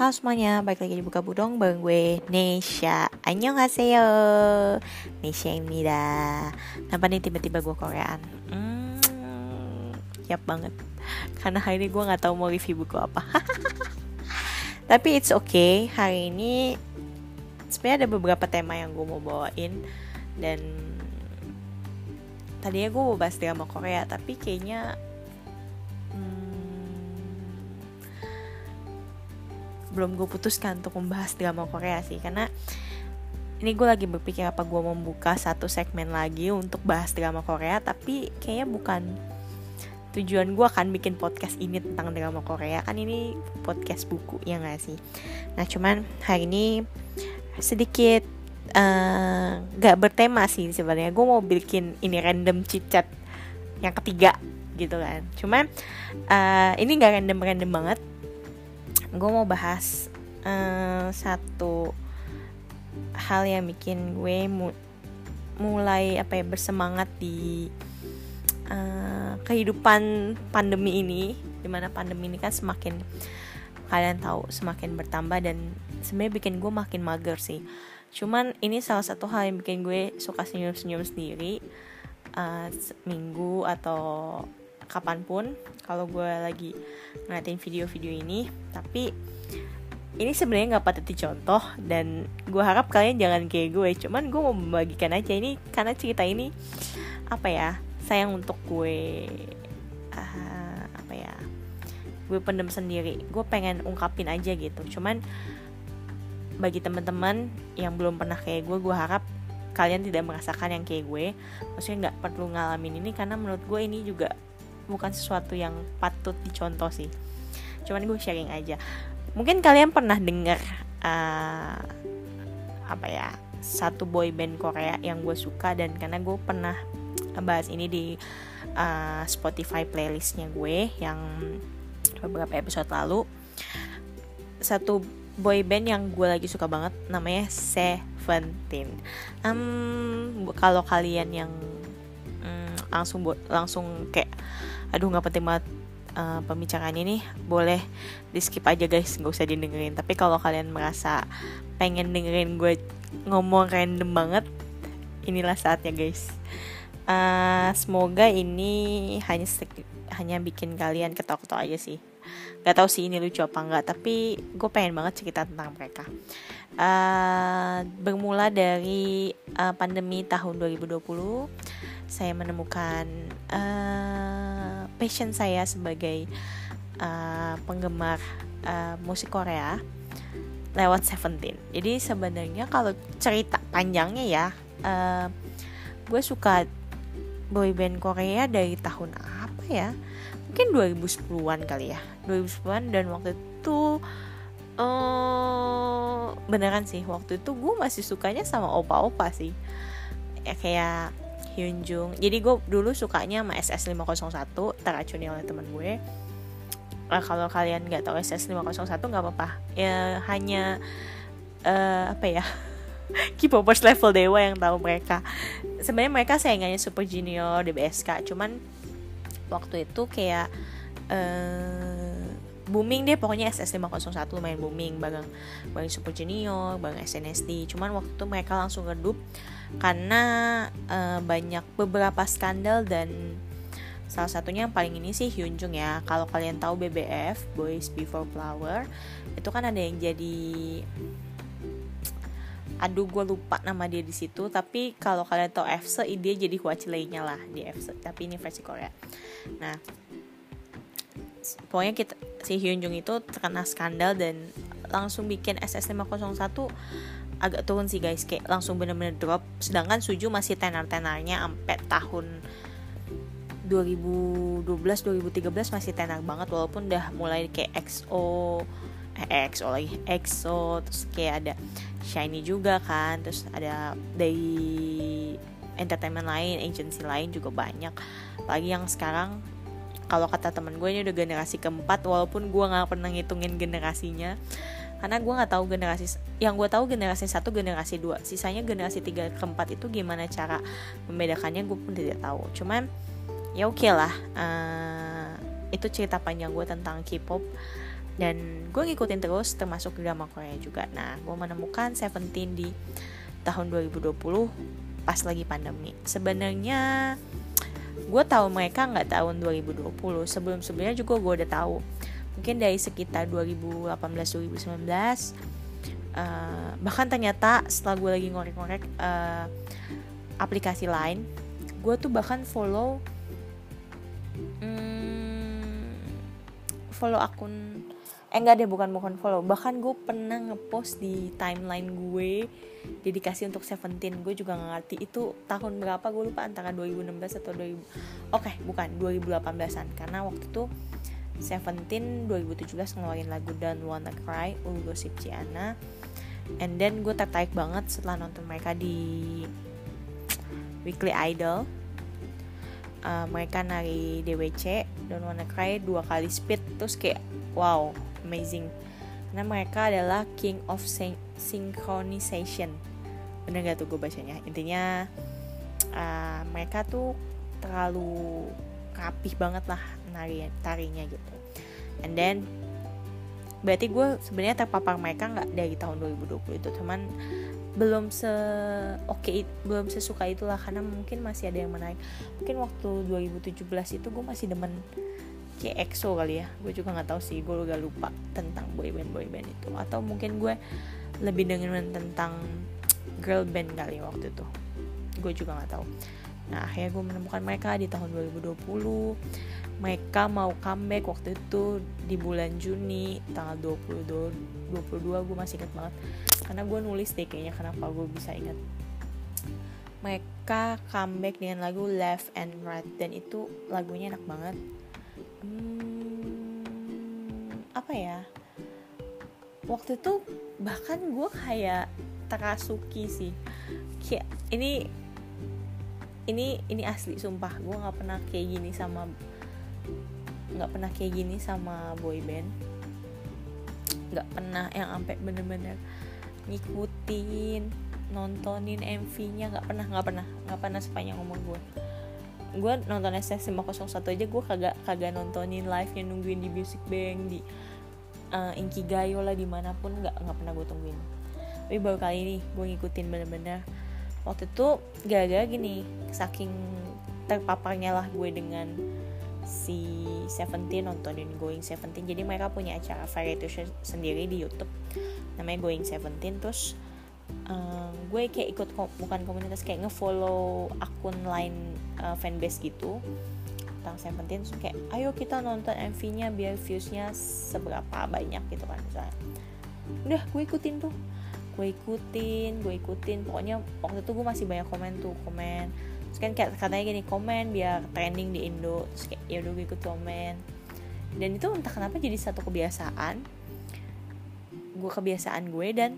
Halo semuanya, balik lagi di Buka Budong bareng gue Nesha. Annyeonghaseyo. Nesha dah Kenapa nih tiba-tiba gue Koreaan? Hmm, siap banget. Karena hari ini gue gak tahu mau review buku apa. Tapi it's okay Hari ini sebenarnya ada beberapa tema yang gue mau bawain. Dan Tadinya gue mau bahas drama Korea Tapi kayaknya belum gue putuskan untuk membahas drama Korea sih karena ini gue lagi berpikir apa gue membuka satu segmen lagi untuk bahas drama Korea tapi kayaknya bukan tujuan gue akan bikin podcast ini tentang drama Korea. Kan ini podcast buku ya gak sih? Nah cuman hari ini sedikit uh, gak bertema sih sebenarnya. Gue mau bikin ini random chit yang ketiga gitu kan. Cuman uh, ini gak random random banget gue mau bahas uh, satu hal yang bikin gue mu mulai apa ya bersemangat di uh, kehidupan pandemi ini. Di mana pandemi ini kan semakin kalian tahu semakin bertambah dan sebenarnya bikin gue makin mager sih. Cuman ini salah satu hal yang bikin gue suka senyum-senyum sendiri uh, minggu atau kapan pun kalau gue lagi ngeliatin video-video ini. Tapi ini sebenarnya nggak patut dicontoh dan gue harap kalian jangan kayak gue. Cuman gue mau membagikan aja ini karena cerita ini apa ya sayang untuk gue uh, apa ya gue pendem sendiri. Gue pengen ungkapin aja gitu. Cuman bagi teman-teman yang belum pernah kayak gue gue harap kalian tidak merasakan yang kayak gue. Maksudnya nggak perlu ngalamin ini karena menurut gue ini juga bukan sesuatu yang patut dicontoh sih. Cuman gue sharing aja. Mungkin kalian pernah dengar uh, apa ya satu boy band Korea yang gue suka dan karena gue pernah bahas ini di uh, Spotify playlistnya gue yang beberapa episode lalu. Satu boy band yang gue lagi suka banget namanya Seventeen. Um, kalau kalian yang um, langsung langsung kayak aduh nggak penting banget uh, pembicaraan ini. Boleh di skip aja guys. Nggak usah didengerin. Tapi kalau kalian merasa pengen dengerin gue ngomong random banget inilah saatnya guys. Uh, semoga ini hanya hanya bikin kalian ketawa-ketawa aja sih. Gak tau sih ini lucu apa enggak Tapi gue pengen banget cerita tentang mereka. Uh, Bermula dari uh, pandemi tahun 2020 Saya menemukan uh, passion saya sebagai uh, penggemar uh, musik Korea lewat Seventeen. Jadi sebenarnya kalau cerita panjangnya ya, uh, gue suka boyband Korea dari tahun apa ya? Mungkin 2010-an kali ya, 2010-an dan waktu itu uh, beneran sih waktu itu gue masih sukanya sama opa-opa sih, ya kayak Hyunjung jadi gue dulu sukanya sama SS 501 teracuni oleh teman gue. Uh, kalau kalian nggak tahu SS 501 nggak apa-apa. Ya hanya uh, apa ya? K-popers level dewa yang tahu mereka. Sebenarnya mereka saingannya Super Junior DBSK cuman waktu itu kayak uh, booming deh pokoknya SS 501 lumayan booming bareng bareng Super Junior bareng SNSD cuman waktu itu mereka langsung redup karena uh, banyak beberapa skandal dan salah satunya yang paling ini sih Hyunjung ya. Kalau kalian tahu BBF Boys Before Flower itu kan ada yang jadi aduh gue lupa nama dia di situ tapi kalau kalian tahu FC dia jadi lainnya lah di FC tapi ini versi Korea. Nah pokoknya kita si Hyunjung itu terkena skandal dan langsung bikin SS 501 agak turun sih guys. Kayak langsung bener-bener drop. Sedangkan Suju masih tenar-tenarnya sampai tahun 2012 2013 masih tenar banget walaupun udah mulai kayak XO eh XO lagi EXO terus kayak ada Shiny juga kan terus ada dari entertainment lain agency lain juga banyak. Lagi yang sekarang kalau kata temen gue ini udah generasi keempat walaupun gue nggak pernah ngitungin generasinya. Karena gue nggak tahu generasi yang gue tahu generasi satu generasi dua. Sisanya generasi tiga keempat itu gimana cara membedakannya gue pun tidak tahu. Cuman ya oke okay lah uh, itu cerita panjang gue tentang K-pop. Dan gue ngikutin terus termasuk drama Korea juga. Nah gue menemukan Seventeen di tahun 2020 pas lagi pandemi. Sebenarnya gue tahu mereka nggak tahun 2020 sebelum sebelumnya juga gue udah tahu. Mungkin dari sekitar 2018 2019 uh, bahkan ternyata setelah gue lagi ngorek-ngorek uh, aplikasi lain gue tuh bahkan follow hmm, follow akun eh enggak deh bukan bukan follow. Bahkan gue pernah ngepost di timeline gue dedikasi untuk Seventeen. Gue juga gak ngerti itu tahun berapa gue lupa antara 2016 atau 2000 oke okay, bukan 2018an karena waktu itu Seventeen 2017 ngeluarin lagu Don't Wanna Cry Ulu Gosip Ciana and then gue tertarik banget setelah nonton mereka di Weekly Idol. Uh, mereka nari DWC Don't Wanna Cry dua kali speed. Terus kayak wow amazing. Karena mereka adalah king of synchronization. Bener gak tuh gue bacanya? Intinya uh, mereka tuh terlalu rapih banget lah nari tarinya gitu. And then berarti gue sebenarnya terpapar mereka nggak dari tahun 2020 itu. Cuman belum se oke okay, belum sesuka itulah. Karena mungkin masih ada yang menarik. Mungkin waktu 2017 itu gue masih demen kayak EXO kali ya. Gue juga nggak tahu sih gue udah lupa tentang boyband boyband itu. Atau mungkin gue lebih dengerin tentang girl band kali ya waktu itu. Gue juga nggak tahu. Nah akhirnya gue menemukan mereka di tahun 2020 mereka mau comeback waktu itu di bulan Juni tanggal 22 22 gue masih inget banget. Karena gue nulis deh kayaknya kenapa gue bisa inget mereka comeback dengan lagu Left and Right dan itu lagunya enak banget hmm, apa ya? Waktu itu bahkan gue kayak terasuki sih. Kayak ini ini ini asli sumpah. Gue nggak pernah kayak gini sama nggak pernah kayak gini sama boy band. Nggak pernah yang sampai bener-bener ngikutin nontonin MV-nya nggak pernah nggak pernah. Nggak pernah sepanjang umur gue gue nonton SS 501 aja gue kagak kagak nontonin live yang nungguin di Music Bank di uh, Inkigayo lah di mana pun nggak nggak pernah gue tungguin. Tapi baru kali ini gue ngikutin bener-bener. Waktu itu gara-gara gini saking terpaparnya lah gue dengan si Seventeen nontonin Going Seventeen. Jadi mereka punya acara variety show sendiri di YouTube. Namanya Going Seventeen terus um, gue kayak ikut ko bukan komunitas kayak ngefollow akun lain uh, fanbase gitu. Tentang Seventeen terus kayak ayo kita nonton MV-nya biar viewsnya seberapa banyak gitu kan misalnya. Udah gue ikutin tuh. Gue ikutin gue ikutin. Pokoknya waktu itu gue masih banyak komen tuh komen. Terus kan kayak katanya gini komen biar trending di Indo. Terus kayak ya udah gue ikut komen. Dan itu entah kenapa jadi satu kebiasaan. Gue kebiasaan gue dan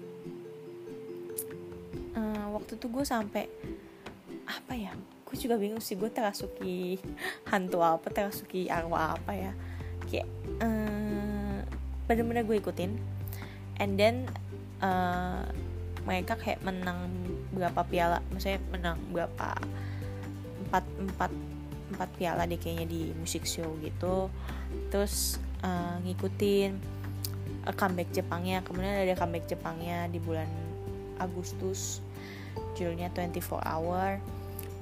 waktu itu gue sampai apa ya gue juga bingung sih gue terasuki hantu apa terasuki arwah apa ya. Kayak uh, bener-bener gue ikutin. And then uh, mereka kayak menang berapa piala maksudnya menang berapa empat empat empat piala deh kayaknya di musik show gitu. Terus uh, ngikutin comeback Jepangnya. Kemudian ada comeback Jepangnya di bulan Agustus judulnya 24 Hour.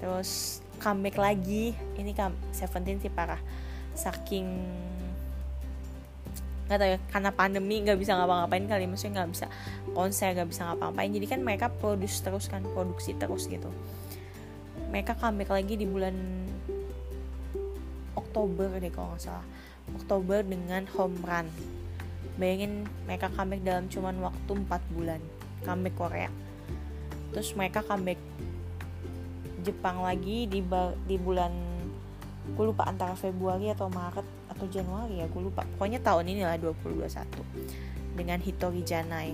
Terus comeback lagi. Ini kan Seventeen sih parah. Saking nggak tahu ya karena pandemi nggak bisa ngapa-ngapain kali. Maksudnya nggak bisa konser nggak bisa ngapa-ngapain. Jadi kan mereka produce terus kan produksi terus gitu. Mereka comeback lagi di bulan Oktober deh kalau nggak salah. Oktober dengan Home Run. Bayangin mereka comeback dalam cuman waktu 4 bulan. Comeback Korea terus mereka comeback Jepang lagi di di bulan gue lupa antara Februari atau Maret atau Januari ya gue lupa. Pokoknya tahun ini lah 2021 dengan Hitori Janai.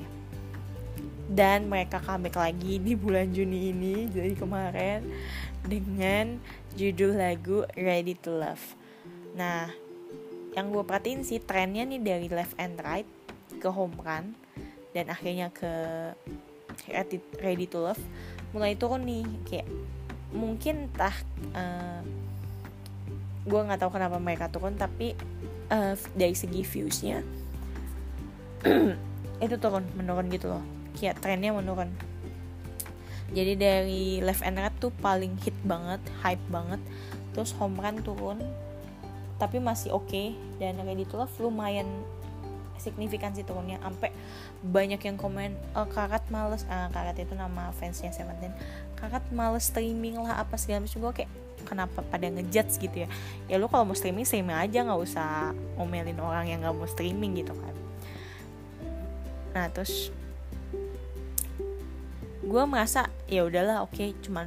Dan mereka comeback lagi di bulan Juni ini jadi kemarin dengan judul lagu Ready to Love. Nah yang gue perhatiin sih trennya nih dari left and right ke home run dan akhirnya ke ready, to love. Mulai turun nih kayak mungkin entah uh, gue nggak tahu kenapa mereka turun tapi uh, dari segi viewsnya itu turun menurun gitu loh. Kayak trennya menurun. Jadi dari left and right tuh paling hit banget hype banget. Terus home run turun tapi masih oke. Okay. dan ready to love lumayan signifikan sih turunnya. Sampai banyak yang komen oh, karat males. Ah, karat itu nama fansnya Seventeen. Karat males streaming lah apa segala macam. Gue kayak kenapa pada ngejudge gitu ya? Ya lu kalau mau streaming streaming aja nggak usah ngomelin orang yang nggak mau streaming gitu kan. Nah terus gue merasa ya udahlah oke okay, cuman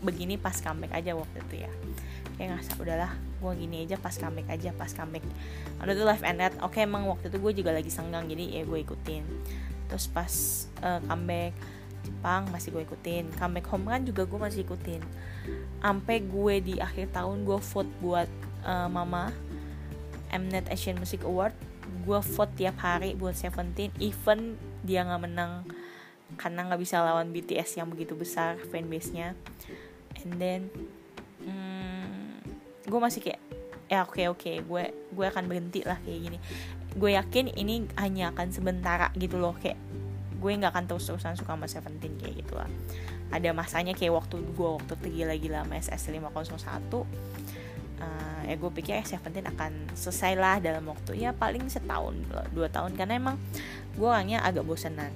begini pas comeback aja waktu itu ya kayak ngerasa udahlah gue gini aja pas comeback aja pas comeback ada tuh live and oke okay, emang waktu itu gue juga lagi senggang jadi ya gue ikutin. Terus pas uh, comeback Jepang masih gue ikutin comeback home kan juga gue masih ikutin. Sampai gue di akhir tahun gue vote buat uh, mama Mnet Asian Music Award gue vote tiap hari buat Seventeen even dia nggak menang karena nggak bisa lawan BTS yang begitu besar fanbase nya and then gue masih kayak ya oke okay, oke okay, gue gue akan berhenti lah kayak gini. Gue yakin ini hanya akan sementara gitu loh kayak gue nggak akan terus-terusan suka sama Seventeen kayak gitu lah. Ada masanya kayak waktu gue waktu tergila-gila sama SS 501 uh, ya gue pikir eh, Seventeen akan selesai lah dalam waktu ya paling setahun dua tahun karena emang gue orangnya agak bosenan.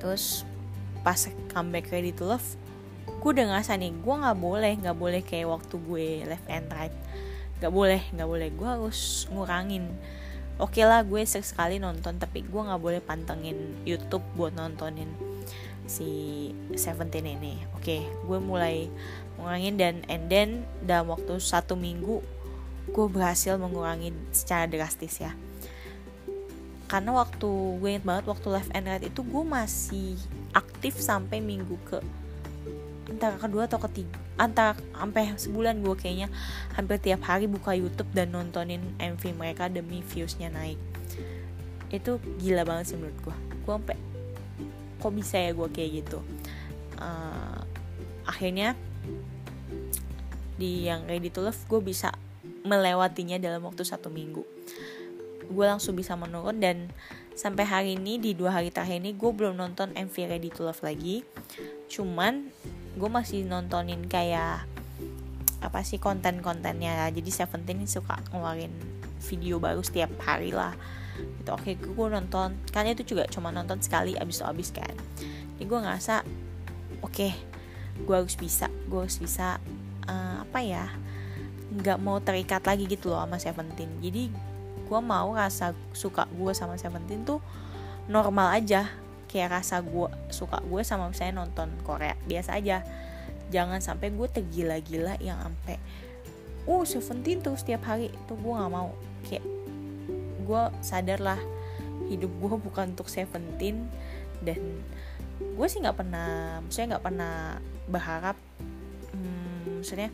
Terus pas comeback Ready to Love gue udah ngerasa nih gue nggak boleh nggak boleh kayak waktu gue left and right. Nggak boleh nggak boleh. Gue harus ngurangin. Oke okay lah gue sekali nonton tapi gue nggak boleh pantengin YouTube buat nontonin si Seventeen ini. Oke okay, gue mulai ngurangin dan and then dalam waktu satu minggu gue berhasil mengurangi secara drastis ya. Karena waktu gue inget banget waktu live and right itu gue masih aktif sampai minggu ke antara kedua atau ketiga. Antara sampai sebulan gue kayaknya hampir tiap hari buka YouTube dan nontonin MV mereka demi viewsnya naik. Itu gila banget sih menurut gue gue sampai kok bisa ya gue kayak gitu? Uh, akhirnya di yang Ready to Love gue bisa melewatinya dalam waktu satu minggu. Gue langsung bisa menurun dan sampai hari ini di dua hari terakhir ini gue belum nonton MV Ready to Love lagi. Cuman gue masih nontonin kayak apa sih konten-kontennya. Jadi Seventeen suka ngeluarin video baru setiap hari lah. Gitu. Oke gue nonton. Kan itu juga cuma nonton sekali abis abis kan. Jadi gue ngerasa oke okay, gue harus bisa gue harus bisa uh, apa ya nggak mau terikat lagi gitu loh sama Seventeen. Jadi gue mau rasa suka gue sama Seventeen tuh normal aja kayak rasa gue suka gue sama misalnya nonton Korea. Biasa aja. Jangan sampai gue tergila-gila yang sampai uh Seventeen tuh setiap hari. Itu gue nggak mau. Kayak gue sadar lah hidup gue bukan untuk Seventeen. Dan gue sih nggak pernah saya nggak pernah berharap hmm, maksudnya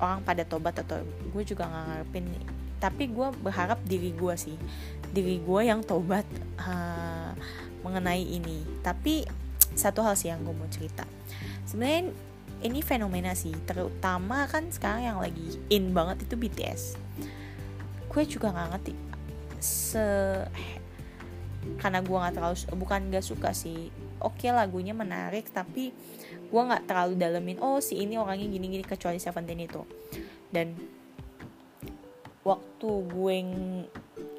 orang pada tobat atau gue juga nggak ngarepin tapi gue berharap diri gue sih. Diri gue yang tobat. Uh, mengenai ini. Tapi satu hal sih yang gue mau cerita. Sebenarnya ini fenomena sih terutama kan sekarang yang lagi in banget itu BTS gue juga nggak ngerti se karena gue nggak terlalu bukan gak suka sih. Oke okay, lagunya menarik tapi gue nggak terlalu dalemin oh si ini orangnya gini-gini kecuali Seventeen itu. Dan waktu gue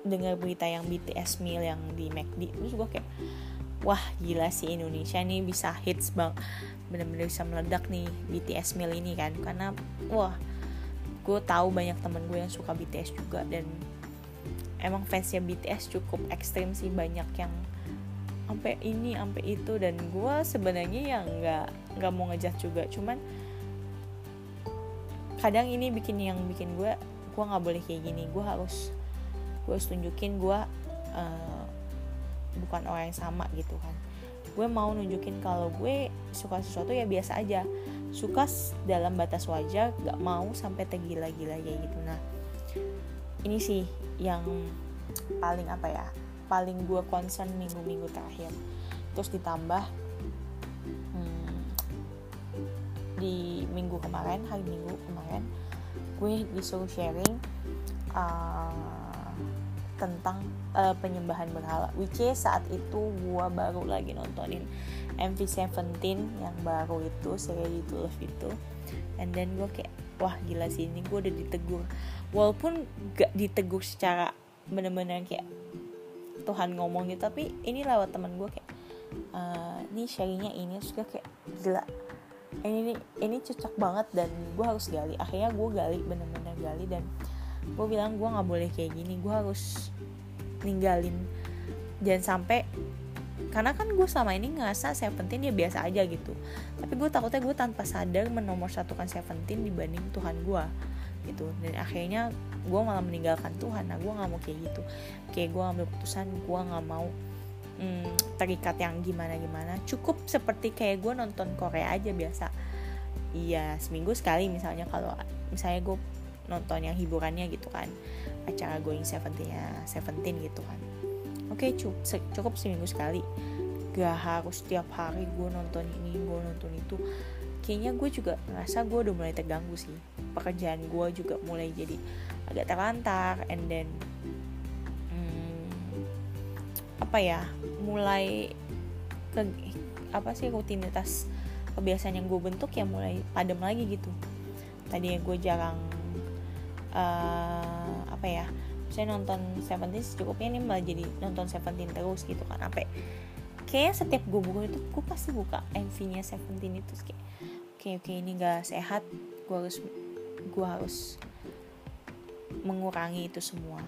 dengar berita yang BTS meal yang di McD terus gue kayak wah gila sih Indonesia nih bisa hits bang. Bener-bener bisa meledak nih BTS meal ini kan. Karena wah gue tahu banyak temen gue yang suka BTS juga. Dan emang fansnya BTS cukup ekstrim sih banyak yang sampai ini sampai itu. Dan gue sebenarnya yang nggak nggak mau ngejat juga. Cuman kadang ini bikin yang bikin gue gue nggak boleh kayak gini. Gue harus gue harus tunjukin gue uh, bukan orang yang sama gitu kan. Gue mau nunjukin kalau gue suka sesuatu ya biasa aja. Suka dalam batas wajar gak mau sampai tergila-gila kayak gitu. Nah ini sih yang paling apa ya paling gue concern minggu-minggu terakhir. Terus ditambah hmm, di minggu kemarin hari minggu kemarin gue disuruh sharing uh, tentang uh, penyembahan berhala which is saat itu gue baru lagi nontonin MV17 yang baru itu Ready to Love itu. And then gue kayak wah gila sih ini gue udah ditegur. Walaupun gak ditegur secara bener-bener kayak Tuhan ngomong gitu tapi ini lewat teman gue kayak uh, ini sharingnya ini gue kayak gila ini ini cocok banget dan gue harus gali. Akhirnya gue gali bener-bener gali dan gue bilang gue nggak boleh kayak gini. Gue harus ninggalin. Jangan sampai karena kan gue selama ini ngerasa Seventeen dia biasa aja gitu. Tapi gue takutnya gue tanpa sadar menomor satukan Seventeen dibanding Tuhan gue gitu. Dan akhirnya gue malah meninggalkan Tuhan. Nah gue nggak mau kayak gitu. Kayak gue ngambil keputusan gue nggak mau hmm, terikat yang gimana gimana cukup seperti kayak gue nonton Korea aja biasa. Iya seminggu sekali misalnya kalau misalnya gue nonton yang hiburannya gitu kan. Acara Going Seventeen ya Seventeen gitu kan. Oke cukup, cukup seminggu sekali. Gak harus setiap hari gue nonton ini gue nonton itu. Kayaknya gue juga ngerasa gue udah mulai terganggu sih. Pekerjaan gue juga mulai jadi agak terlantar and then hmm, apa ya mulai ke apa sih rutinitas kebiasaan yang gue bentuk ya mulai padam lagi gitu. Tadi gue jarang uh, apa ya saya nonton Seventeen secukupnya ini malah jadi nonton Seventeen terus gitu kan apa kayaknya setiap gue buka itu gue pasti buka MV-nya Seventeen itu kayak oke okay, oke okay, ini gak sehat gue harus gue harus mengurangi itu semua.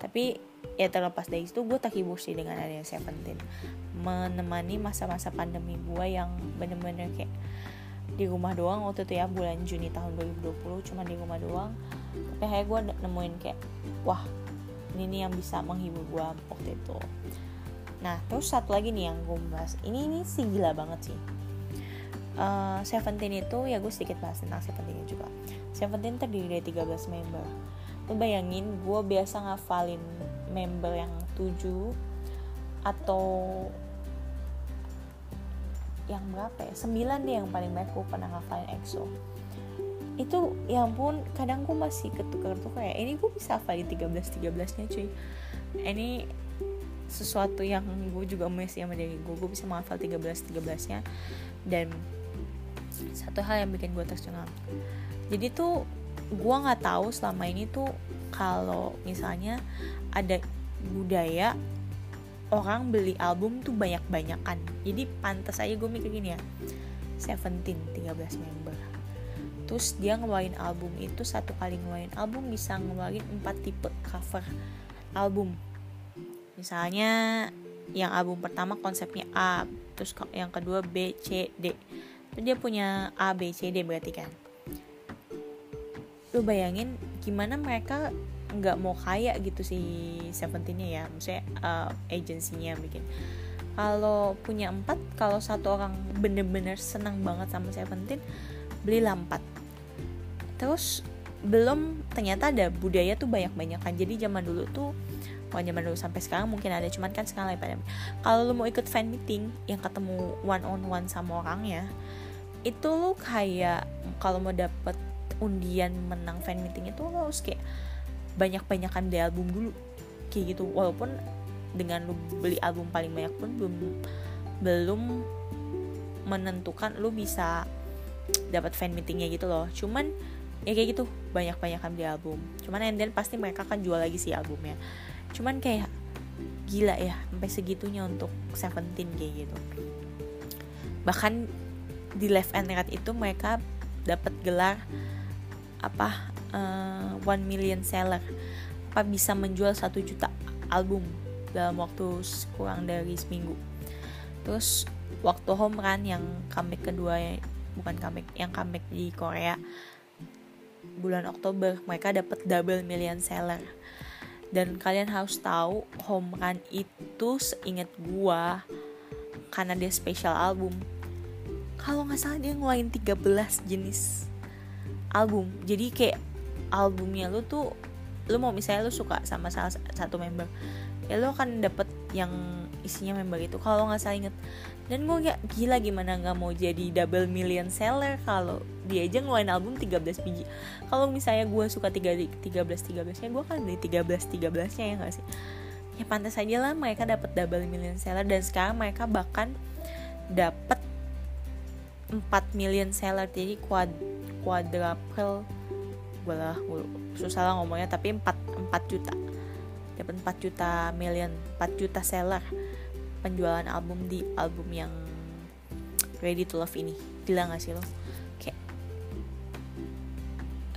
Tapi ya terlepas dari itu gue tak hibur sih dengan adanya Seventeen. Menemani masa-masa pandemi gue yang bener-bener kayak di rumah doang waktu itu ya bulan Juni tahun 2020 cuma di rumah doang kayak gue nemuin kayak wah ini nih yang bisa menghibur gue waktu itu. Nah terus satu lagi nih yang gue bahas. Ini ini sih gila banget sih. Uh, Seventeen itu ya gue sedikit bahas tentang Seventeen juga. Seventeen terdiri dari 13 member. Lu bayangin gue biasa ngafalin member yang 7 atau yang berapa ya? 9 deh yang paling banyak gue pernah ngafalin EXO itu ya ampun kadang gue masih ketukar-tukar ya ini gue bisa hafalin 13 13 nya cuy. Ini sesuatu yang gue juga masih sama dari gue gue bisa menghafal 13 13 nya dan satu hal yang bikin gue tercengang. Jadi tuh gue nggak tahu selama ini tuh kalau misalnya ada budaya orang beli album tuh banyak-banyakan. Jadi pantas aja gue mikir gini ya Seventeen 13 member terus dia ngeluarin album itu satu kali ngeluarin album bisa ngeluarin empat tipe cover album. Misalnya yang album pertama konsepnya A terus yang kedua B C D. Terus dia punya A B C D berarti kan. Lu bayangin gimana mereka nggak mau kaya gitu si Seventeennya ya maksudnya uh, agensinya bikin. Kalau punya empat kalau satu orang bener-bener senang banget sama Seventeen belilah empat terus belum ternyata ada budaya tuh banyak-banyak kan jadi zaman dulu tuh bukan zaman dulu sampai sekarang mungkin ada cuman kan sekarang lagi pada kalau lu mau ikut fan meeting yang ketemu one on one sama orangnya itu lu kayak kalau mau dapet undian menang fan meeting itu lo harus kayak banyak-banyakan beli album dulu. Kayak gitu. Walaupun dengan lu beli album paling banyak pun belum belum menentukan lu bisa dapat fan meetingnya gitu loh. Cuman ya kayak gitu banyak-banyakan beli album. Cuman and then pasti mereka akan jual lagi sih albumnya. Cuman kayak gila ya sampai segitunya untuk Seventeen kayak gitu. Bahkan di left and right itu mereka dapat gelar apa uh, one million seller. Apa bisa menjual satu juta album dalam waktu kurang dari seminggu. Terus waktu home run yang comeback kedua bukan comeback yang comeback di Korea bulan Oktober mereka dapat double million seller. Dan kalian harus tahu home run itu seingat gua karena dia special album. Kalau nggak salah dia ngeluarin 13 jenis album. Jadi kayak albumnya lu tuh lu mau misalnya lu suka sama salah satu member ya lo akan dapet yang isinya member itu kalau nggak salah inget. Dan gue gak gila gimana nggak mau jadi double million seller kalau dia aja ngeluarin album 13 biji. Kalau misalnya gue suka 3, 13 13 nya gue kan beli 13 13 nya ya gak sih? Ya pantas aja lah mereka dapat double million seller dan sekarang mereka bahkan dapat 4 million seller jadi quad quadruple gue lah susah lah ngomongnya tapi 4 4 juta dapat 4 juta million 4 juta seller penjualan album di album yang Ready to Love ini. Gila gak sih lo? Kayak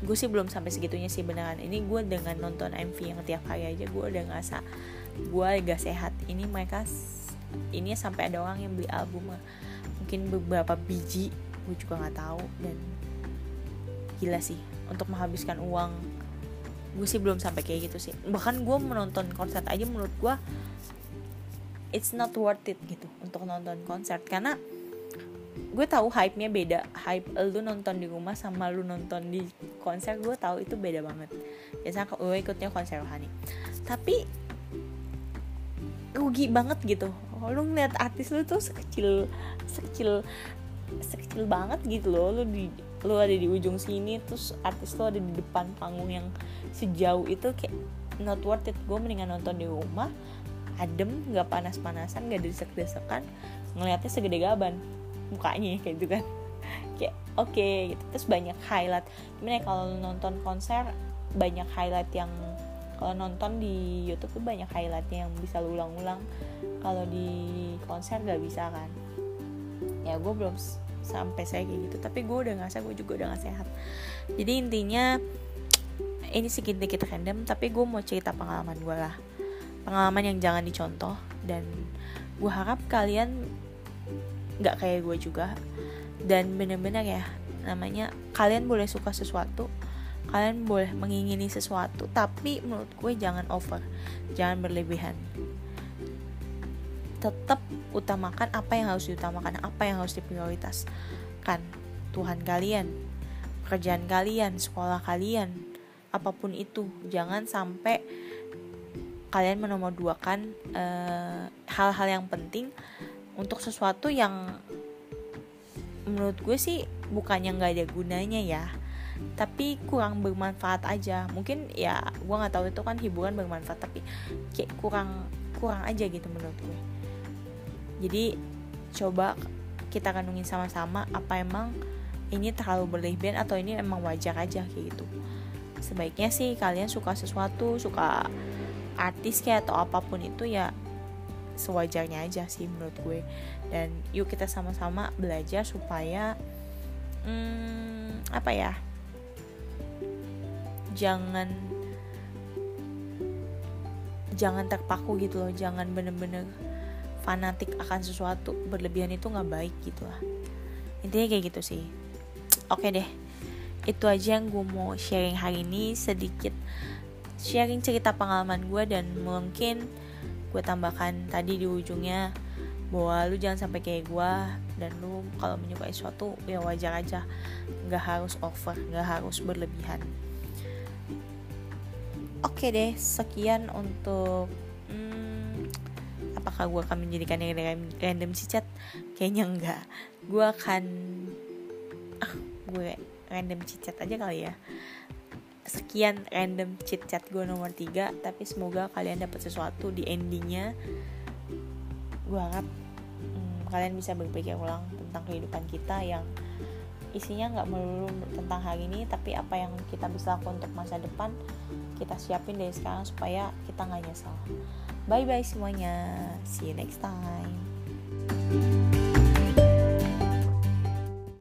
gue sih belum sampai segitunya sih beneran. Ini gue dengan nonton MV yang tiap hari aja gue udah ngerasa gue gak sehat. Ini mereka ini sampai ada orang yang beli album. Mungkin beberapa biji gue juga nggak tahu. Dan gila sih untuk menghabiskan uang gue sih belum sampai kayak gitu sih. Bahkan gue menonton konser aja menurut gue it's not worth it gitu untuk nonton konser. Karena gue tahu hype-nya beda. Hype lu nonton di rumah sama lu nonton di konser gue tahu itu beda banget. Biasanya gue ikutnya konser rohani. Tapi rugi banget gitu. Lu ngeliat artis lu tuh sekecil sekecil sekecil banget gitu loh. Lu di lu ada di ujung sini terus artis lu ada di depan panggung yang sejauh itu kayak not worth it. Gue mendingan nonton di rumah adem nggak panas-panasan nggak desek-desekan ngelihatnya segede gaban mukanya kayak gitu kan. Kayak oke okay, gitu. Terus banyak highlight. Gimana ya kalau nonton konser banyak highlight yang kalau nonton di YouTube tuh banyak highlightnya yang bisa lu ulang-ulang. Kalau di konser gak bisa kan. Ya gue belum sampai saya kayak gitu. Tapi gue udah ngerasa gue juga udah gak sehat. Jadi intinya ini sedikit random tapi gue mau cerita pengalaman gue lah. Pengalaman yang jangan dicontoh dan gue harap kalian nggak kayak gue juga. Dan bener-bener ya namanya kalian boleh suka sesuatu kalian boleh mengingini sesuatu tapi menurut gue jangan over jangan berlebihan. Tetap utamakan apa yang harus diutamakan apa yang harus diprioritaskan. Tuhan kalian pekerjaan kalian sekolah kalian apa pun itu. Jangan sampai kalian menomorduakan uh, hal-hal yang penting untuk sesuatu yang menurut gue sih bukannya nggak ada gunanya ya. Tapi kurang bermanfaat aja. Mungkin ya gue nggak tahu itu kan hiburan bermanfaat tapi kayak kurang kurang aja gitu menurut gue jadi coba kita kandungin sama-sama apa emang ini terlalu berlebihan atau ini emang wajar aja kayak gitu. Sebaiknya sih kalian suka sesuatu suka artis kayak atau apa pun itu ya sewajarnya aja sih menurut gue. Dan yuk kita sama-sama belajar supaya hmm, apa ya jangan jangan terpaku gitu loh jangan bener-bener fanatik akan sesuatu berlebihan itu nggak baik gitu lah. Intinya kayak gitu sih. Oke deh. Itu aja yang gue mau sharing hari ini sedikit sharing cerita pengalaman gue dan mungkin gue tambahkan tadi di ujungnya bahwa lu jangan sampai kayak gue dan lu kalau menyukai sesuatu ya wajar aja. Nggak harus over nggak harus berlebihan. Oke deh sekian untuk apakah gue akan menjadikan yang random cicat kayaknya enggak. Gue akan ah gue random cicat aja kali ya. Sekian random chit gue nomor 3 tapi semoga kalian dapat sesuatu di endingnya. Gue harap hmm, kalian bisa berpikir ulang tentang kehidupan kita yang isinya nggak melulu tentang hari ini tapi apa yang kita bisa lakukan untuk masa depan kita siapin dari sekarang supaya kita nggak nyesal bye bye semuanya. See you next time